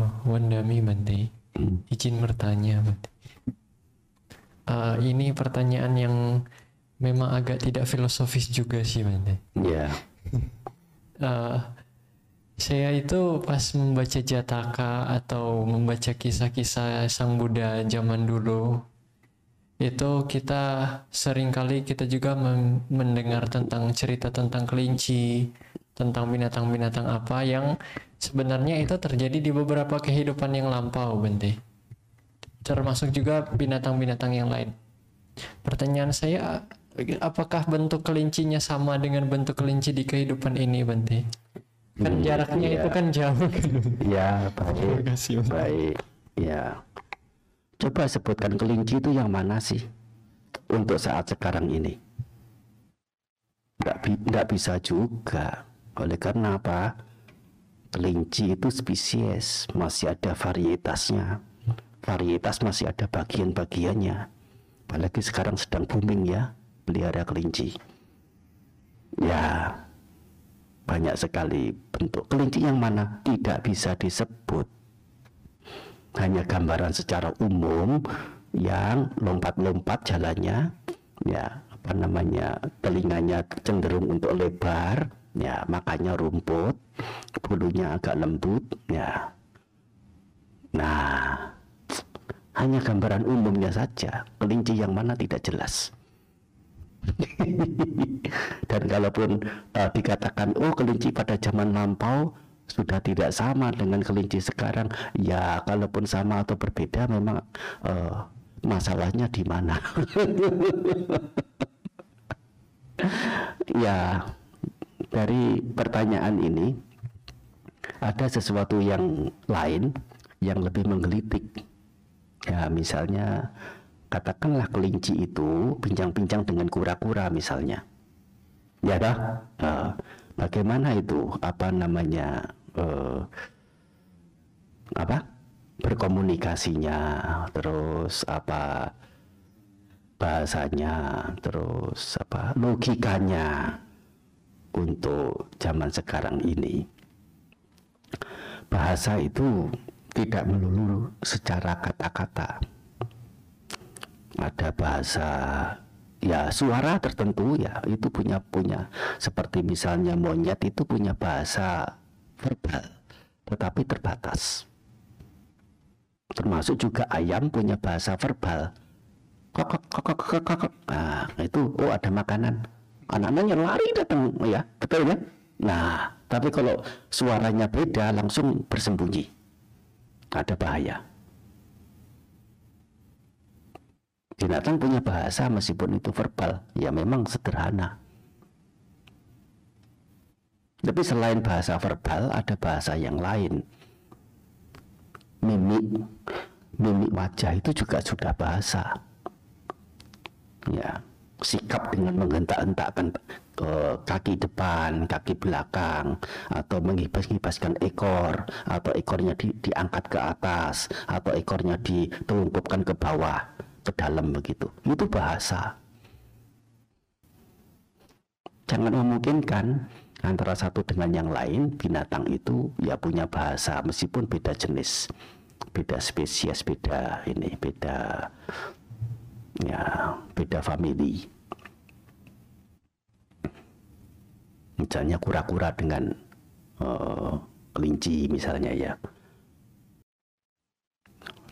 Oh, Wandami Bante. Izin bertanya Bante. Eh, ini pertanyaan yang memang agak tidak filosofis juga sih Bante. Ya, Eh, saya itu pas membaca Jataka atau membaca kisah-kisah Sang Buddha zaman dulu itu kita sering kali kita juga mendengar tentang cerita tentang kelinci, tentang binatang-binatang apa yang sebenarnya itu terjadi di beberapa kehidupan yang lampau, Bente. Termasuk juga binatang-binatang yang lain. Pertanyaan saya, apakah bentuk kelincinya sama dengan bentuk kelinci di kehidupan ini, Bante? Kan Hmm, jaraknya iya. itu kan jauh kan. ya Terima baik, kasih, baik. Ya, coba sebutkan kelinci itu yang mana sih untuk saat sekarang ini? Nggak, bi- nggak bisa juga. Oleh karena apa? Kelinci itu spesies, masih ada varietasnya. Varietas masih ada bagian-bagiannya. Apalagi sekarang sedang booming ya, pelihara kelinci. Ya, banyak sekali bentuk kelinci yang mana tidak bisa disebut hanya gambaran secara umum yang lompat-lompat jalannya ya apa namanya telinganya cenderung untuk lebar ya makanya rumput bulunya agak lembut ya. Nah hanya gambaran umumnya saja. Kelinci yang mana tidak jelas. Dan kalaupun uh, dikatakan oh kelinci pada zaman lampau sudah tidak sama dengan kelinci sekarang. Ya kalaupun sama atau berbeda memang uh, masalahnya di mana? Ya dari pertanyaan ini ada sesuatu yang lain yang lebih menggelitik. Ya misalnya katakanlah kelinci itu bincang-bincang dengan kura-kura misalnya. Ya dah Eh, bagaimana itu? Apa namanya eh, apa? Berkomunikasinya terus apa bahasanya terus apa? Logikanya untuk zaman sekarang ini. Bahasa itu tidak melulu secara kata-kata. Ada bahasa ya suara tertentu ya itu punya punya. Seperti misalnya monyet itu punya bahasa verbal tetapi terbatas. Termasuk juga ayam punya bahasa verbal. Kok kok kok kok kok nah itu oh ada makanan anak-anaknya lari datang ya betul ya nah tapi kalau suaranya beda langsung bersembunyi. Ada bahaya. Binatang punya bahasa meskipun itu verbal ya memang sederhana. Tapi selain bahasa verbal ada bahasa yang lain. Mimik mimik wajah itu juga sudah bahasa. Ya sikap dengan menghentak-hentakkan eh, kaki depan, kaki belakang, atau menghibas-hibaskan ekor, atau ekornya di- diangkat ke atas, atau ekornya ditelungkupkan ke bawah, ke dalam begitu. Itu bahasa. Jangan memungkinkan antara satu dengan yang lain binatang itu ya punya bahasa meskipun beda jenis, beda spesies, beda ini, beda ya beda famili misalnya kura-kura dengan eh, kelinci misalnya ya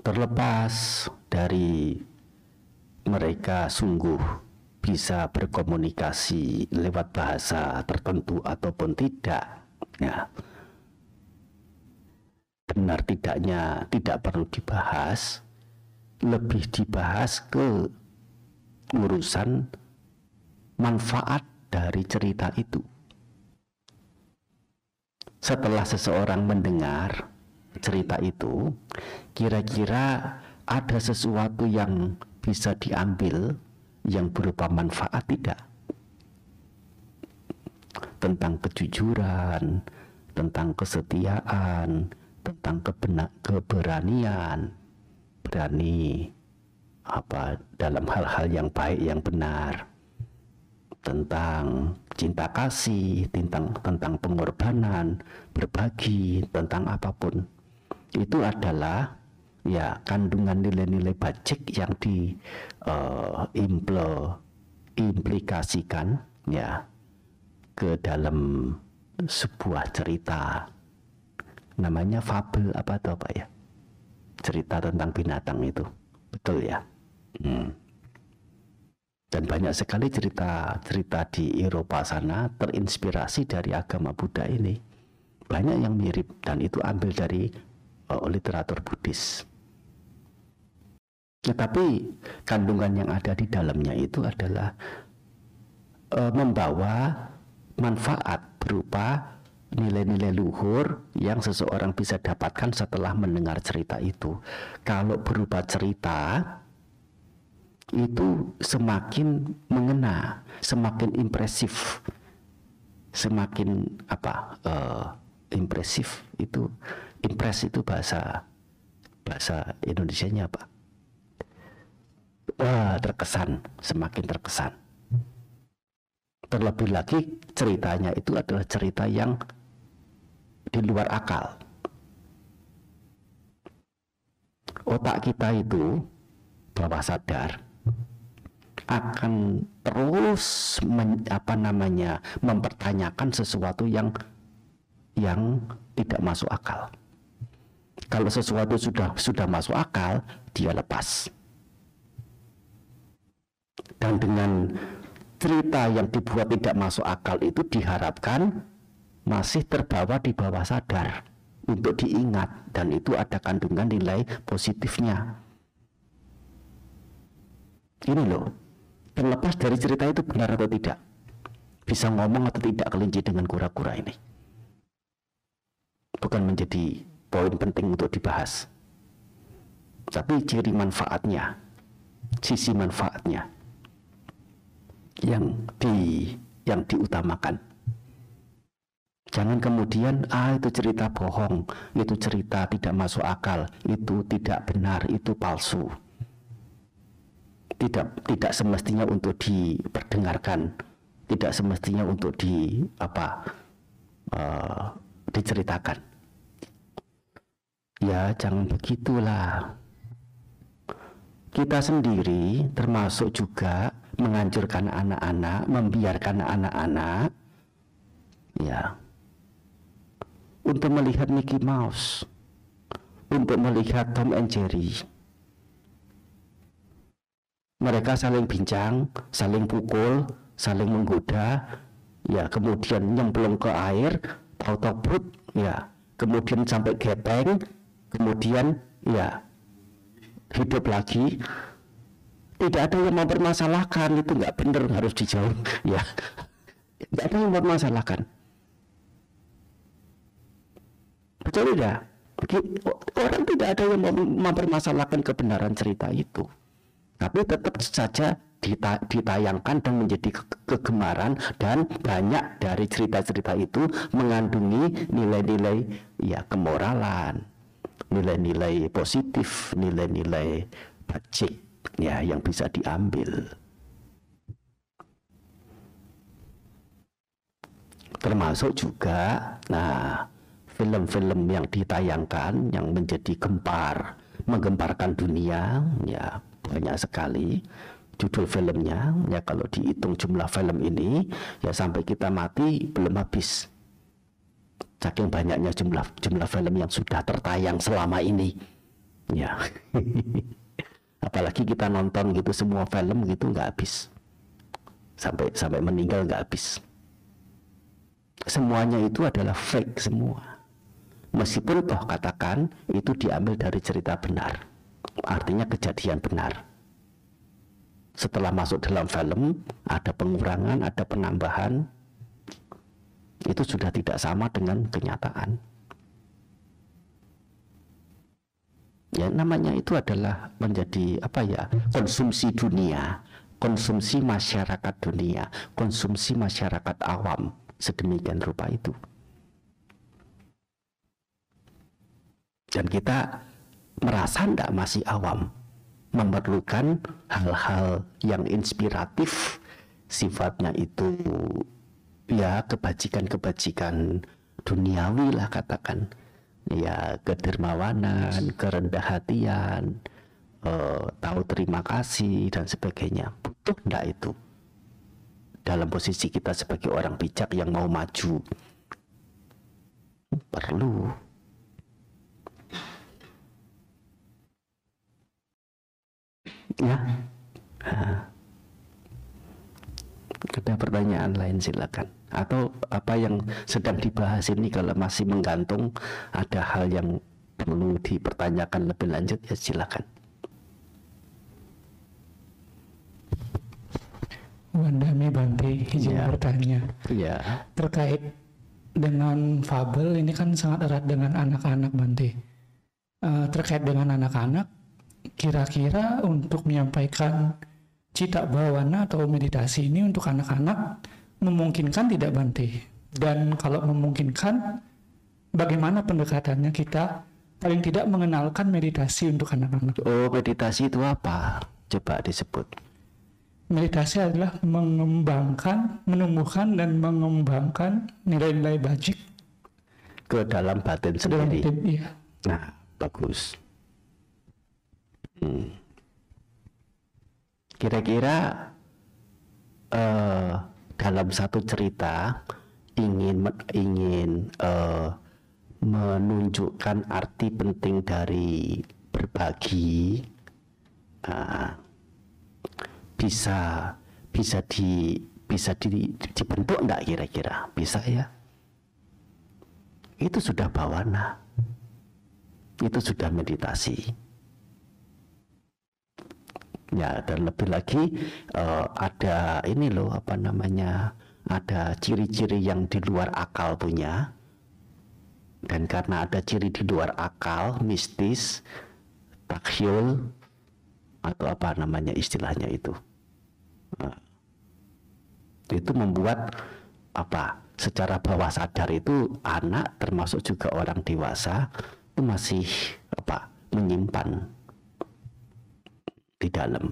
terlepas dari mereka sungguh bisa berkomunikasi lewat bahasa tertentu ataupun tidak ya benar tidaknya tidak perlu dibahas lebih dibahas ke urusan manfaat dari cerita itu. Setelah seseorang mendengar cerita itu, kira-kira ada sesuatu yang bisa diambil yang berupa manfaat tidak? Tentang kejujuran, tentang kesetiaan, tentang keberanian, berani apa dalam hal-hal yang baik yang benar tentang cinta kasih tentang tentang pengorbanan berbagi tentang apa pun. Itu adalah ya kandungan nilai-nilai bajik yang di uh, impl implikasikan ya ke dalam sebuah cerita. Namanya fabel apa atau apa ya? Cerita tentang binatang itu. Betul ya? Hmm. Dan banyak sekali cerita-cerita di Eropa sana terinspirasi dari agama Buddha ini banyak yang mirip dan itu ambil dari uh, literatur Buddhis tetapi kandungan yang ada di dalamnya itu adalah uh, membawa manfaat berupa nilai-nilai luhur yang seseorang bisa dapatkan setelah mendengar cerita itu. Kalau berupa cerita itu semakin mengena, semakin impresif, semakin apa? Uh, impresif itu impres itu bahasa bahasa Indonesia-nya apa? Wah, terkesan, semakin terkesan. Terlebih lagi ceritanya itu adalah cerita yang di luar akal. Otak kita itu bawah sadar akan terus men, apa namanya mempertanyakan sesuatu yang yang tidak masuk akal. Kalau sesuatu sudah sudah masuk akal, dia lepas. Dan dengan cerita yang dibuat tidak masuk akal itu diharapkan masih terbawa di bawah sadar untuk diingat dan itu ada kandungan nilai positifnya. Ini loh, terlepas dari cerita itu benar atau tidak, bisa ngomong atau tidak kelinci dengan kura-kura ini. Bukan menjadi poin penting untuk dibahas. Tapi ciri manfaatnya, sisi manfaatnya yang di yang diutamakan. Jangan kemudian, ah itu cerita bohong, itu cerita tidak masuk akal, itu tidak benar, itu palsu. Tidak tidak semestinya untuk diperdengarkan, tidak semestinya untuk di apa uh, diceritakan. Ya jangan begitulah. Kita sendiri termasuk juga menganjurkan anak-anak, membiarkan anak-anak, ya untuk melihat Mickey Mouse, untuk melihat Tom and Jerry. Mereka saling bincang, saling pukul, saling menggoda, ya kemudian nyemplung ke air, tahu-tahu perut, ya kemudian sampai gepeng, kemudian ya hidup lagi. Tidak ada yang mempermasalahkan itu nggak benar harus dijauh, ya. Tidak ada yang mempermasalahkan. Betul tidak? Orang tidak ada yang mempermasalahkan kebenaran cerita itu. Tapi tetap saja ditayangkan dan menjadi kegemaran dan banyak dari cerita-cerita itu mengandungi nilai-nilai ya kemoralan, nilai-nilai positif, nilai-nilai bajik ya yang bisa diambil. Termasuk juga nah film-film yang ditayangkan yang menjadi gempar menggemparkan dunia ya banyak sekali judul filmnya. Ya kalau dihitung jumlah film ini ya sampai kita mati belum habis. Saking banyaknya jumlah jumlah film yang sudah tertayang selama ini. Ya. Apalagi kita nonton gitu semua film gitu nggak habis. Sampai sampai meninggal nggak habis. Semuanya itu adalah fake semua. Meskipun toh katakan itu diambil dari cerita benar artinya kejadian benar. Setelah masuk dalam film ada pengurangan ada penambahan. Itu sudah tidak sama dengan kenyataan. Ya namanya itu adalah menjadi apa ya konsumsi dunia konsumsi masyarakat dunia konsumsi masyarakat awam sedemikian rupa itu. Dan kita merasa tidak masih awam memerlukan hal-hal yang inspiratif sifatnya itu ya kebajikan-kebajikan duniawi lah katakan ya kedermawanan, kerendah hatian, uh, tahu terima kasih dan sebagainya. Butuh enggak itu? Dalam posisi kita sebagai orang bijak yang mau maju. Perlu. Ya. Ada pertanyaan lain silakan. Atau apa yang sedang dibahas ini kalau masih menggantung ada hal yang perlu dipertanyakan lebih lanjut ya silakan. Wandami Bante izin ya. bertanya ya. terkait dengan fabel ini kan sangat erat dengan anak-anak Bante uh, terkait dengan anak-anak kira-kira untuk menyampaikan cita bawana atau meditasi ini untuk anak-anak memungkinkan tidak Bante? Dan kalau memungkinkan, bagaimana pendekatannya kita paling tidak mengenalkan meditasi untuk anak-anak? Oh, meditasi itu apa? Coba disebut. Meditasi adalah mengembangkan, menumbuhkan dan mengembangkan nilai-nilai bajik ke dalam batin sendiri. Dalam batin, iya. Nah, bagus. Hmm. Kira-kira uh, dalam satu cerita ingin ingin uh, menunjukkan arti penting dari berbagi uh, bisa bisa di bisa di, dibentuk enggak kira-kira? Bisa ya. Itu sudah bawana. Itu sudah meditasi ya dan lebih lagi uh, ada ini loh apa namanya ada ciri-ciri yang di luar akal punya. Dan karena ada ciri di luar akal mistis takyul atau apa namanya istilahnya itu. Nah, itu membuat apa secara bawah sadar itu anak termasuk juga orang dewasa itu masih apa menyimpan di dalam.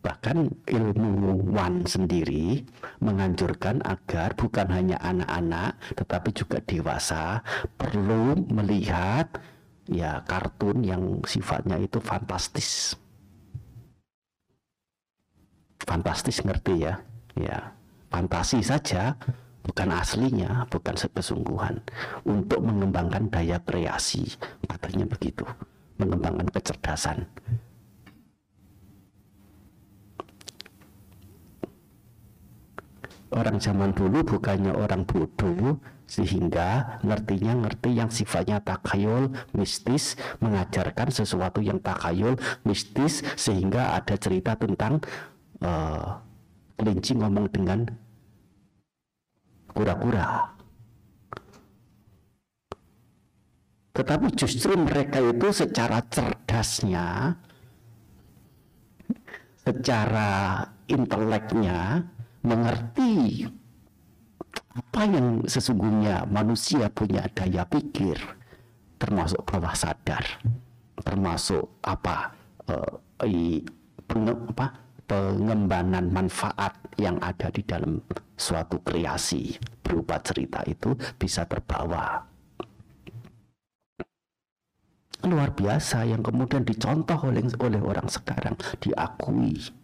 Bahkan ilmu Wan sendiri menganjurkan agar bukan hanya anak-anak tetapi juga dewasa perlu melihat ya kartun yang sifatnya itu fantastis. Fantastis ngerti ya? Ya, fantasi saja bukan aslinya, bukan kesungguhan untuk mengembangkan daya kreasi, katanya begitu, mengembangkan kecerdasan. Orang zaman dulu bukannya orang bodoh sehingga ngertinya ngerti yang sifatnya takayul mistis mengajarkan sesuatu yang takayul mistis sehingga ada cerita tentang uh, kelinci ngomong dengan kura-kura. Tetapi justru mereka itu secara cerdasnya secara inteleknya mengerti apa yang sesungguhnya manusia punya daya pikir termasuk bawah sadar termasuk apa uh, apa pengembangan manfaat yang ada di dalam suatu kreasi berupa cerita itu bisa terbawa. Luar biasa yang kemudian dicontoh oleh oleh orang sekarang diakui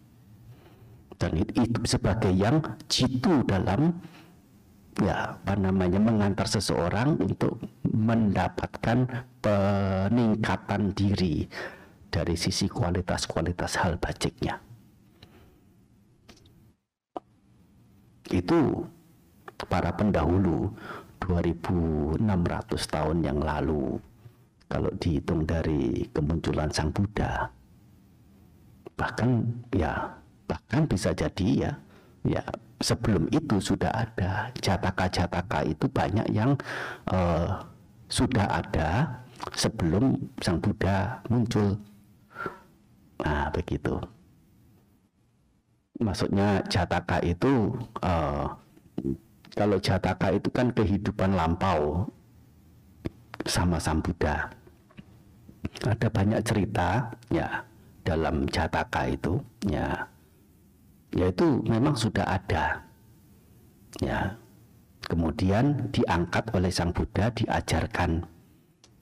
dan itu sebagai yang jitu dalam ya apa namanya mengantar seseorang untuk mendapatkan peningkatan diri dari sisi kualitas-kualitas hal bajiknya. Itu para pendahulu 2600 tahun yang lalu kalau dihitung dari kemunculan Sang Buddha. Bahkan ya bahkan bisa jadi ya ya sebelum itu sudah ada. Jataka-jataka itu banyak yang uh, sudah ada sebelum sang Buddha muncul. Nah begitu. Maksudnya jataka itu uh, kalau jataka itu kan kehidupan lampau sama sang Buddha. Ada banyak cerita ya dalam jataka itu ya yaitu memang sudah ada. Ya. Kemudian diangkat oleh sang Buddha diajarkan.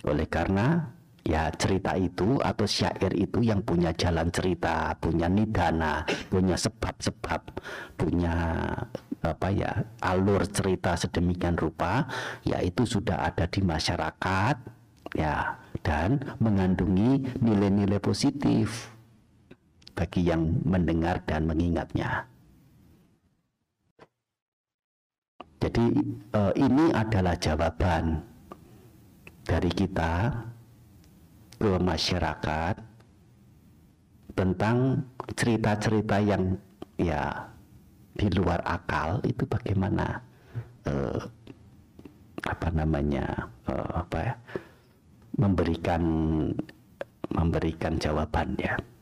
Oleh karena ya cerita itu atau syair itu yang punya jalan cerita, punya nidana, punya sebab-sebab, punya apa ya alur cerita sedemikian rupa, ya itu sudah ada di masyarakat, ya dan mengandungi nilai-nilai positif bagi yang mendengar dan mengingatnya. Jadi eh, ini adalah jawaban dari kita ke masyarakat tentang cerita-cerita yang ya di luar akal itu bagaimana eh, apa namanya eh, apa ya memberikan memberikan jawabannya.